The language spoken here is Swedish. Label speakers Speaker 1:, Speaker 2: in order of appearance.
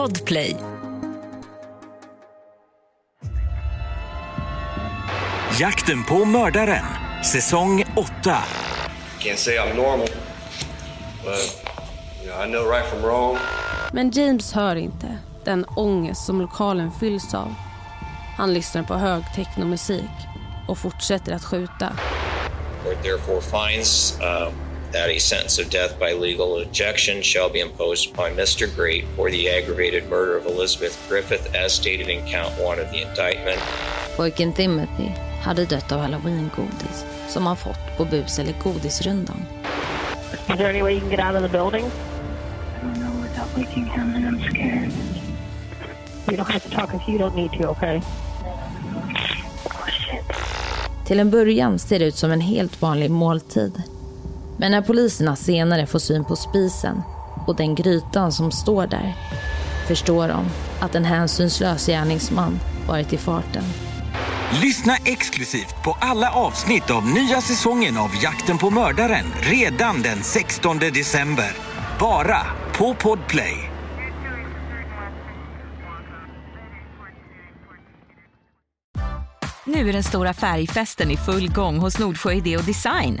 Speaker 1: Podplay.
Speaker 2: Jakten på mördaren, säsong 8.
Speaker 3: Can't say I'm normal, but you know, I know right from wrong.
Speaker 4: Men James hör inte den ångest som lokalen fylls av. Han lyssnar på hög technomusik och fortsätter att skjuta.
Speaker 5: Therefore finds uh, that a sentence of death by legal ejection shall be imposed upon Mr. Great for the aggravated murder of Elizabeth Griffith as stated in count one of the indictment.
Speaker 6: Pojken Timothy hade dött av halloweengodis som han fått på bus eller godisrundan.
Speaker 7: Is there any way you can get out of the building?
Speaker 8: I don't know without waking him and I'm scared.
Speaker 7: You don't have to talk if you don't need to, okay?
Speaker 8: Oh shit.
Speaker 6: Till en början ser det ut som en helt vanlig måltid. Men när poliserna senare får syn på spisen och den grytan som står där förstår de att en hänsynslös gärningsman varit i farten.
Speaker 2: Lyssna exklusivt på alla avsnitt av nya säsongen av Jakten på mördaren redan den 16 december. Bara på Podplay.
Speaker 1: Nu är den stora färgfesten i full gång hos Nordsjö Idé och Design.